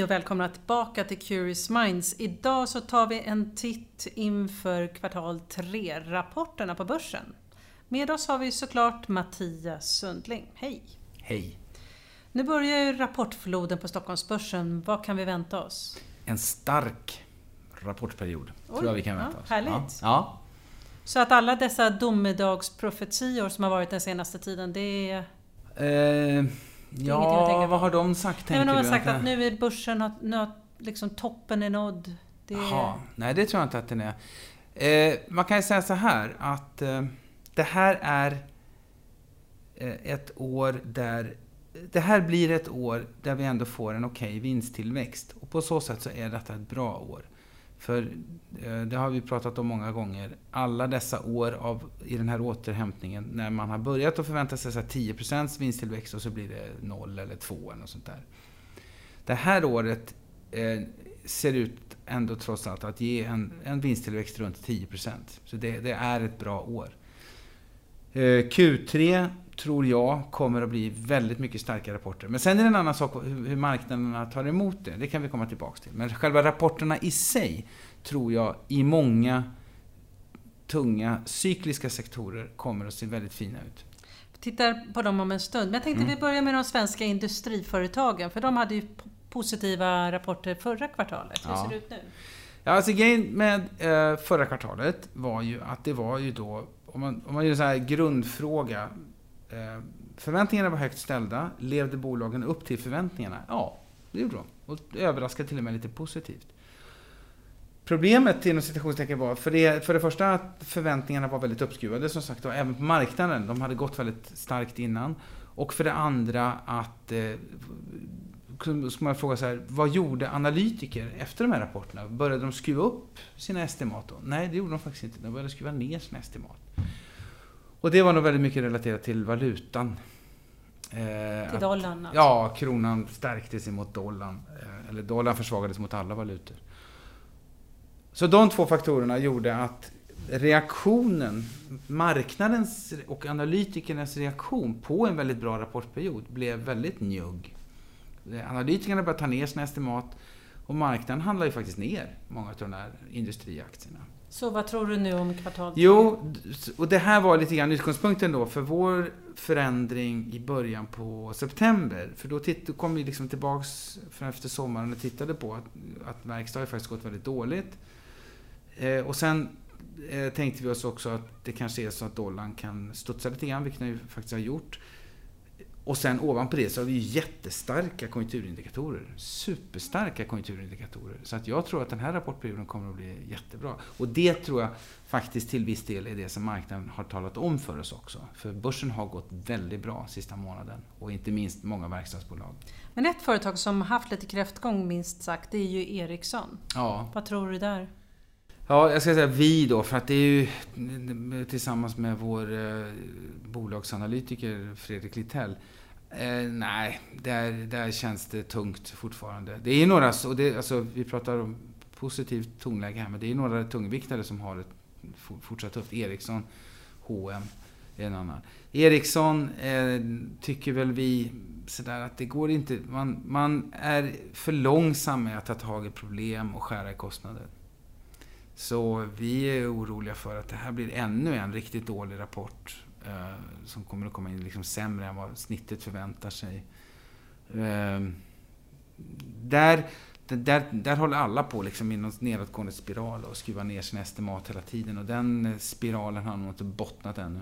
Hej och välkomna tillbaka till Curious Minds. Idag så tar vi en titt inför kvartal 3-rapporterna på börsen. Med oss har vi såklart Mattias Sundling. Hej! Hej! Nu börjar ju rapportfloden på Stockholmsbörsen. Vad kan vi vänta oss? En stark rapportport Oj, tror jag vi kan vänta ja, oss. Härligt! Ja. ja. Så att alla dessa domedagsprofetior som har varit den senaste tiden, det är... Eh, ja, vad har de sagt? Nej, men de har sagt att nu är börsen, nu har liksom toppen är nådd. Det... Jaha, nej det tror jag inte att den är. Eh, man kan ju säga så här att eh, det här är eh, ett år där det här blir ett år där vi ändå får en okej okay vinsttillväxt. Och på så sätt så är detta ett bra år. För eh, det har vi pratat om många gånger. Alla dessa år av, i den här återhämtningen när man har börjat att förvänta sig så 10% vinsttillväxt och så blir det 0 eller 2 eller något sånt där. Det här året eh, ser ut ändå trots allt att ge en, en vinsttillväxt runt 10%. Så det, det är ett bra år. Eh, Q3 tror jag kommer att bli väldigt mycket starka rapporter. Men sen är det en annan sak hur marknaderna tar emot det. Det kan vi komma tillbaka till. Men själva rapporterna i sig tror jag i många tunga cykliska sektorer kommer att se väldigt fina ut. Vi tittar på dem om en stund. Men jag tänkte mm. vi börjar med de svenska industriföretagen. För de hade ju positiva rapporter förra kvartalet. Hur ja. ser det ut nu? Ja, alltså grejen med eh, förra kvartalet var ju att det var ju då, om man, om man gör en sån här grundfråga, Eh, förväntningarna var högt ställda. Levde bolagen upp till förväntningarna? Ja, det gjorde de. Och överraskade till och med lite positivt. Problemet inom citationstecken var för det, för det första att förväntningarna var väldigt uppskruvade som sagt och även på marknaden. De hade gått väldigt starkt innan. Och för det andra att eh, ska man fråga så här, vad gjorde analytiker efter de här rapporterna? Började de skruva upp sina estimat då? Nej, det gjorde de faktiskt inte. De började skruva ner sina estimat. Och det var nog väldigt mycket relaterat till valutan. Eh, till dollarn? Alltså. Ja, kronan stärktes mot dollarn. Eh, eller dollarn försvagades mot alla valutor. Så de två faktorerna gjorde att reaktionen, marknadens och analytikernas reaktion på en väldigt bra rapportperiod blev väldigt njugg. Analytikerna började ta ner sina estimat och marknaden handlar ju faktiskt ner många av de här industriaktierna. Så vad tror du nu om kvartal Jo, och det här var lite grann utgångspunkten då för vår förändring i början på september. För då, titt, då kom vi liksom tillbaks från efter sommaren och tittade på att, att verkstad har faktiskt gått väldigt dåligt. Eh, och sen eh, tänkte vi oss också att det kanske är så att dollarn kan studsa lite grann, vilket den ju faktiskt har gjort. Och sen ovanpå det så har vi jättestarka konjunkturindikatorer. Superstarka konjunkturindikatorer. Så att jag tror att den här rapportperioden kommer att bli jättebra. Och det tror jag faktiskt till viss del är det som marknaden har talat om för oss också. För börsen har gått väldigt bra sista månaden. Och inte minst många verkstadsbolag. Men ett företag som haft lite kräftgång minst sagt, det är ju Ericsson. Ja. Vad tror du där? Ja, jag ska säga vi då, för att det är ju tillsammans med vår eh, bolagsanalytiker Fredrik Littell. Eh, nej, där, där känns det tungt fortfarande. Det är några, och det, alltså, vi pratar om positivt tonläge här, men det är några tungviktare som har ett fortsatt tufft. Ericsson, H&M är en annan. Ericsson eh, tycker väl vi sådär att det går inte, man, man är för långsam med att ta tag i problem och skära i kostnader. Så vi är oroliga för att det här blir ännu en riktigt dålig rapport som kommer att komma in liksom sämre än vad snittet förväntar sig. Eh, där, där, där håller alla på liksom i någon nedåtgående spiral och skruvar ner sin estimat hela tiden och den spiralen har nog inte bottnat ännu.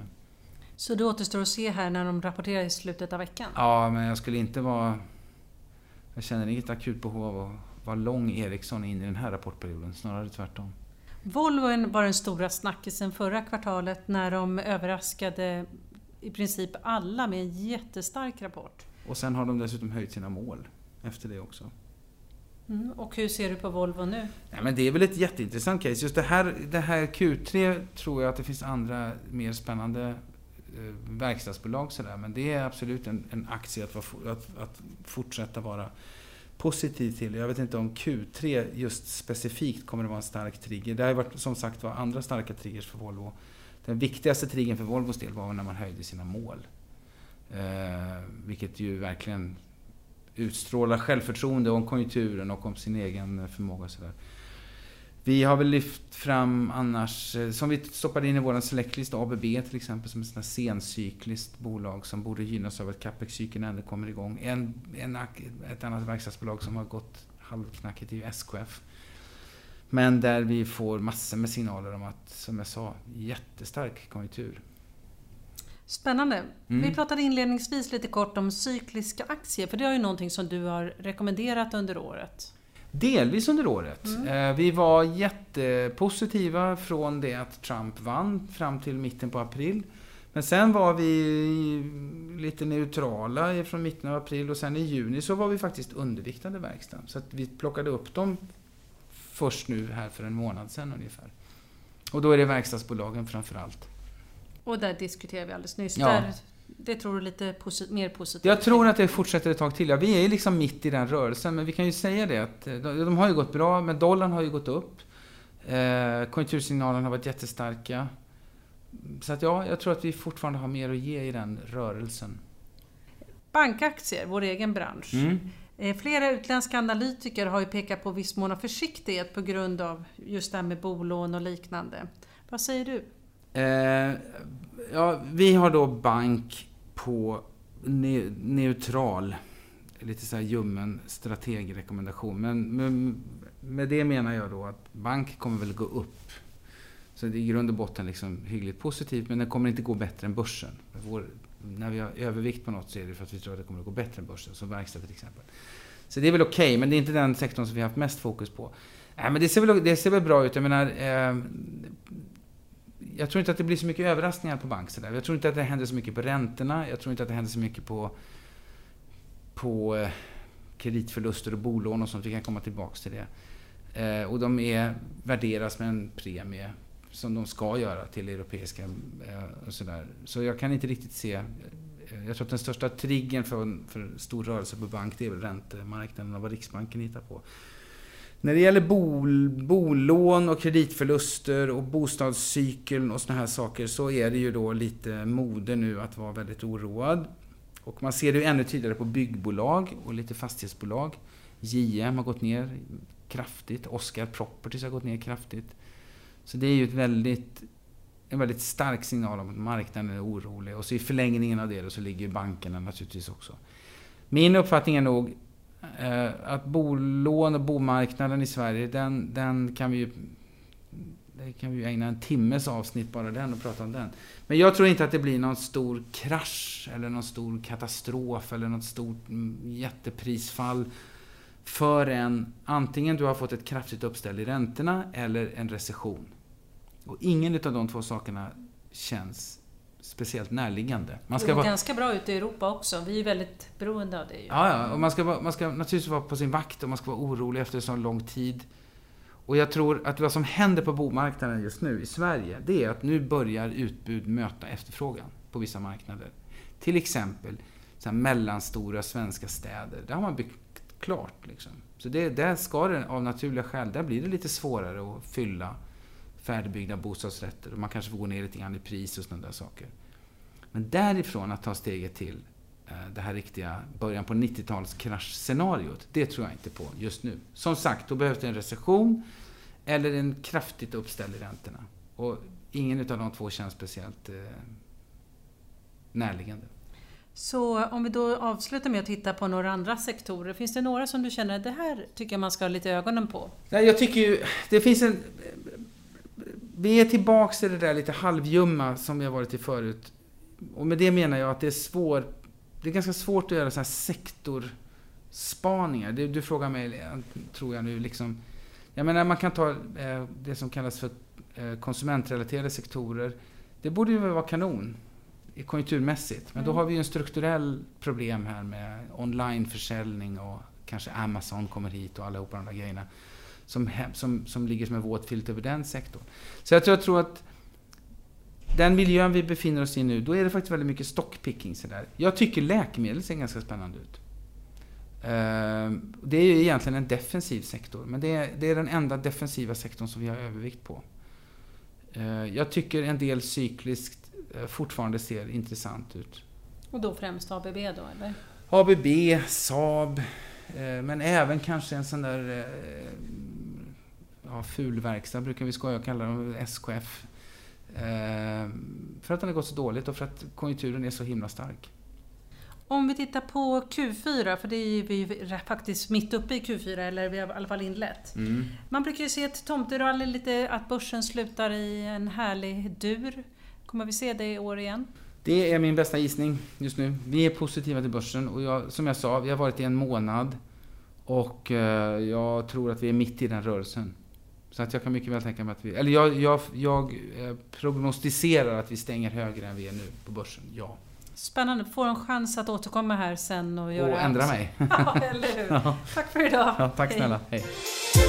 Så det återstår att se här när de rapporterar i slutet av veckan? Ja, men jag skulle inte vara... Jag känner inget akut behov av att vara lång Ericsson in i den här rapportperioden, snarare tvärtom. Volvo var den stora snackisen förra kvartalet när de överraskade i princip alla med en jättestark rapport. Och sen har de dessutom höjt sina mål efter det också. Mm, och hur ser du på Volvo nu? Ja, men det är väl ett jätteintressant case. Just det här, det här Q3 tror jag att det finns andra mer spännande eh, verkstadsbolag sådär. Men det är absolut en, en aktie att, att, att fortsätta vara positiv till. Jag vet inte om Q3 just specifikt kommer att vara en stark trigger. Det har varit som sagt var andra starka triggers för Volvo. Den viktigaste triggern för Volvos del var när man höjde sina mål. Eh, vilket ju verkligen utstrålar självförtroende om konjunkturen och om sin egen förmåga. Och sådär. Vi har väl lyft fram annars, eh, som vi stoppade in i vår selectlist, ABB till exempel, som är ett sencykliskt bolag som borde gynnas av att capex-cykeln ändå kommer igång. En, en, ett annat verkstadsbolag som har gått halvknackigt är ju SKF. Men där vi får massor med signaler om att, som jag sa, jättestark konjunktur. Spännande. Mm. Vi pratade inledningsvis lite kort om cykliska aktier, för det är ju någonting som du har rekommenderat under året. Delvis under året. Mm. Vi var jättepositiva från det att Trump vann fram till mitten på april. Men sen var vi lite neutrala från mitten av april och sen i juni så var vi faktiskt underviktade verkstaden. Så att vi plockade upp dem först nu här för en månad sedan ungefär. Och då är det verkstadsbolagen framför allt. Och där diskuterade vi alldeles nyss. Ja. Där, det tror du lite posit mer positivt? Jag tror att det fortsätter ett tag till. Ja, vi är liksom mitt i den rörelsen, men vi kan ju säga det att eh, de, de har ju gått bra, men dollarn har ju gått upp. Eh, konjunktursignalerna har varit jättestarka. Så att ja, jag tror att vi fortfarande har mer att ge i den rörelsen. Bankaktier, vår egen bransch. Mm. Eh, flera utländska analytiker har ju pekat på viss mån av försiktighet på grund av just det här med bolån och liknande. Vad säger du? Eh, ja, vi har då bank på ne neutral, lite så här ljummen strategrekommendation. Men med, med det menar jag då att bank kommer väl gå upp. Så det är i grund och botten liksom hyggligt positivt, men det kommer inte gå bättre än börsen. Vår, när vi har övervikt på något så är det för att vi tror att det kommer att gå bättre än börsen, som verkstad till exempel. Så det är väl okej, okay, men det är inte den sektorn som vi har haft mest fokus på. Nej, men det ser väl, det ser väl bra ut. Jag menar, eh, jag tror inte att det blir så mycket överraskningar på bank. Så där. Jag tror inte att det händer så mycket på räntorna. Jag tror inte att det händer så mycket på, på eh, kreditförluster och bolån och sånt. Vi kan komma tillbaks till det. Eh, och de är, värderas med en premie som de ska göra till europeiska eh, och sådär. Så jag kan inte riktigt se eh, jag tror att den största triggern för, för stor rörelse på bank, det är väl räntemarknaden och vad Riksbanken hittar på. När det gäller bol, bolån och kreditförluster och bostadscykeln och såna här saker så är det ju då lite mode nu att vara väldigt oroad. Och man ser det ju ännu tydligare på byggbolag och lite fastighetsbolag. JM har gått ner kraftigt. Oscar Properties har gått ner kraftigt. Så det är ju ett väldigt, en väldigt stark signal om att marknaden är orolig. Och så i förlängningen av det så ligger bankerna naturligtvis också. Min uppfattning är nog Eh, att bolån och bomarknaden i Sverige, den, den kan vi ju det kan vi ju ägna en timmes avsnitt bara den och prata om den. Men jag tror inte att det blir någon stor krasch eller någon stor katastrof eller något stort mm, jätteprisfall förrän antingen du har fått ett kraftigt uppställ i räntorna eller en recession. Och ingen av de två sakerna känns speciellt närliggande. Man ska det går vara... ganska bra ut i Europa också. Vi är väldigt beroende av det. Ja, ja. Och man, ska vara, man ska naturligtvis vara på sin vakt och man ska vara orolig efter så lång tid. Och jag tror att vad som händer på bomarknaden just nu i Sverige, det är att nu börjar utbud möta efterfrågan på vissa marknader. Till exempel så mellanstora svenska städer. Där har man byggt klart. Liksom. Så det, där ska det av naturliga skäl, där blir det lite svårare att fylla färdigbyggda bostadsrätter och man kanske får gå ner lite grann i pris och sådana där saker. Men därifrån att ta steget till eh, det här riktiga början på 90-tals kraschscenariot, det tror jag inte på just nu. Som sagt, då behövs det en recession eller en kraftigt uppställd i räntorna. Och ingen av de två känns speciellt eh, närliggande. Så om vi då avslutar med att titta på några andra sektorer. Finns det några som du känner att det här tycker jag man ska ha lite ögonen på? Nej, jag tycker ju... Det finns en vi är tillbaks i det där lite halvjumma som vi har varit i förut. Och med det menar jag att det är svårt, det är ganska svårt att göra så här sektorspaningar. Du, du frågar mig, tror jag nu, liksom. Jag menar, man kan ta eh, det som kallas för eh, konsumentrelaterade sektorer. Det borde ju vara kanon konjunkturmässigt. Men mm. då har vi ju en strukturell problem här med onlineförsäljning och kanske Amazon kommer hit och allihopa de där grejerna som, som, som ligger som en våt filt över den sektorn. Så jag tror, jag tror att den miljön vi befinner oss i nu, då är det faktiskt väldigt mycket stockpicking. Sådär. Jag tycker läkemedel ser ganska spännande ut. Ehm, det är ju egentligen en defensiv sektor, men det är, det är den enda defensiva sektorn som vi har övervikt på. Ehm, jag tycker en del cykliskt eh, fortfarande ser intressant ut. Och då främst ABB då, eller? ABB, Saab, eh, men även kanske en sån där eh, ja, fulverkstad brukar vi skoja och kalla dem, SKF. Eh, för att den har gått så dåligt och för att konjunkturen är så himla stark. Om vi tittar på Q4, för det är vi faktiskt mitt uppe i Q4, eller vi har i alla fall inlett. Mm. Man brukar ju se ett tomterally, lite att börsen slutar i en härlig dur. Kommer vi se det i år igen? Det är min bästa gissning just nu. Vi är positiva till börsen och jag, som jag sa, vi har varit i en månad och eh, jag tror att vi är mitt i den rörelsen. Så att jag kan mycket väl tänka mig att vi... Eller jag, jag, jag eh, prognostiserar att vi stänger högre än vi är nu på börsen, ja. Spännande. Får en chans att återkomma här sen och göra... Och ändra mig. ja, eller hur. Tack för idag. Ja, tack snälla. Hej. Hej.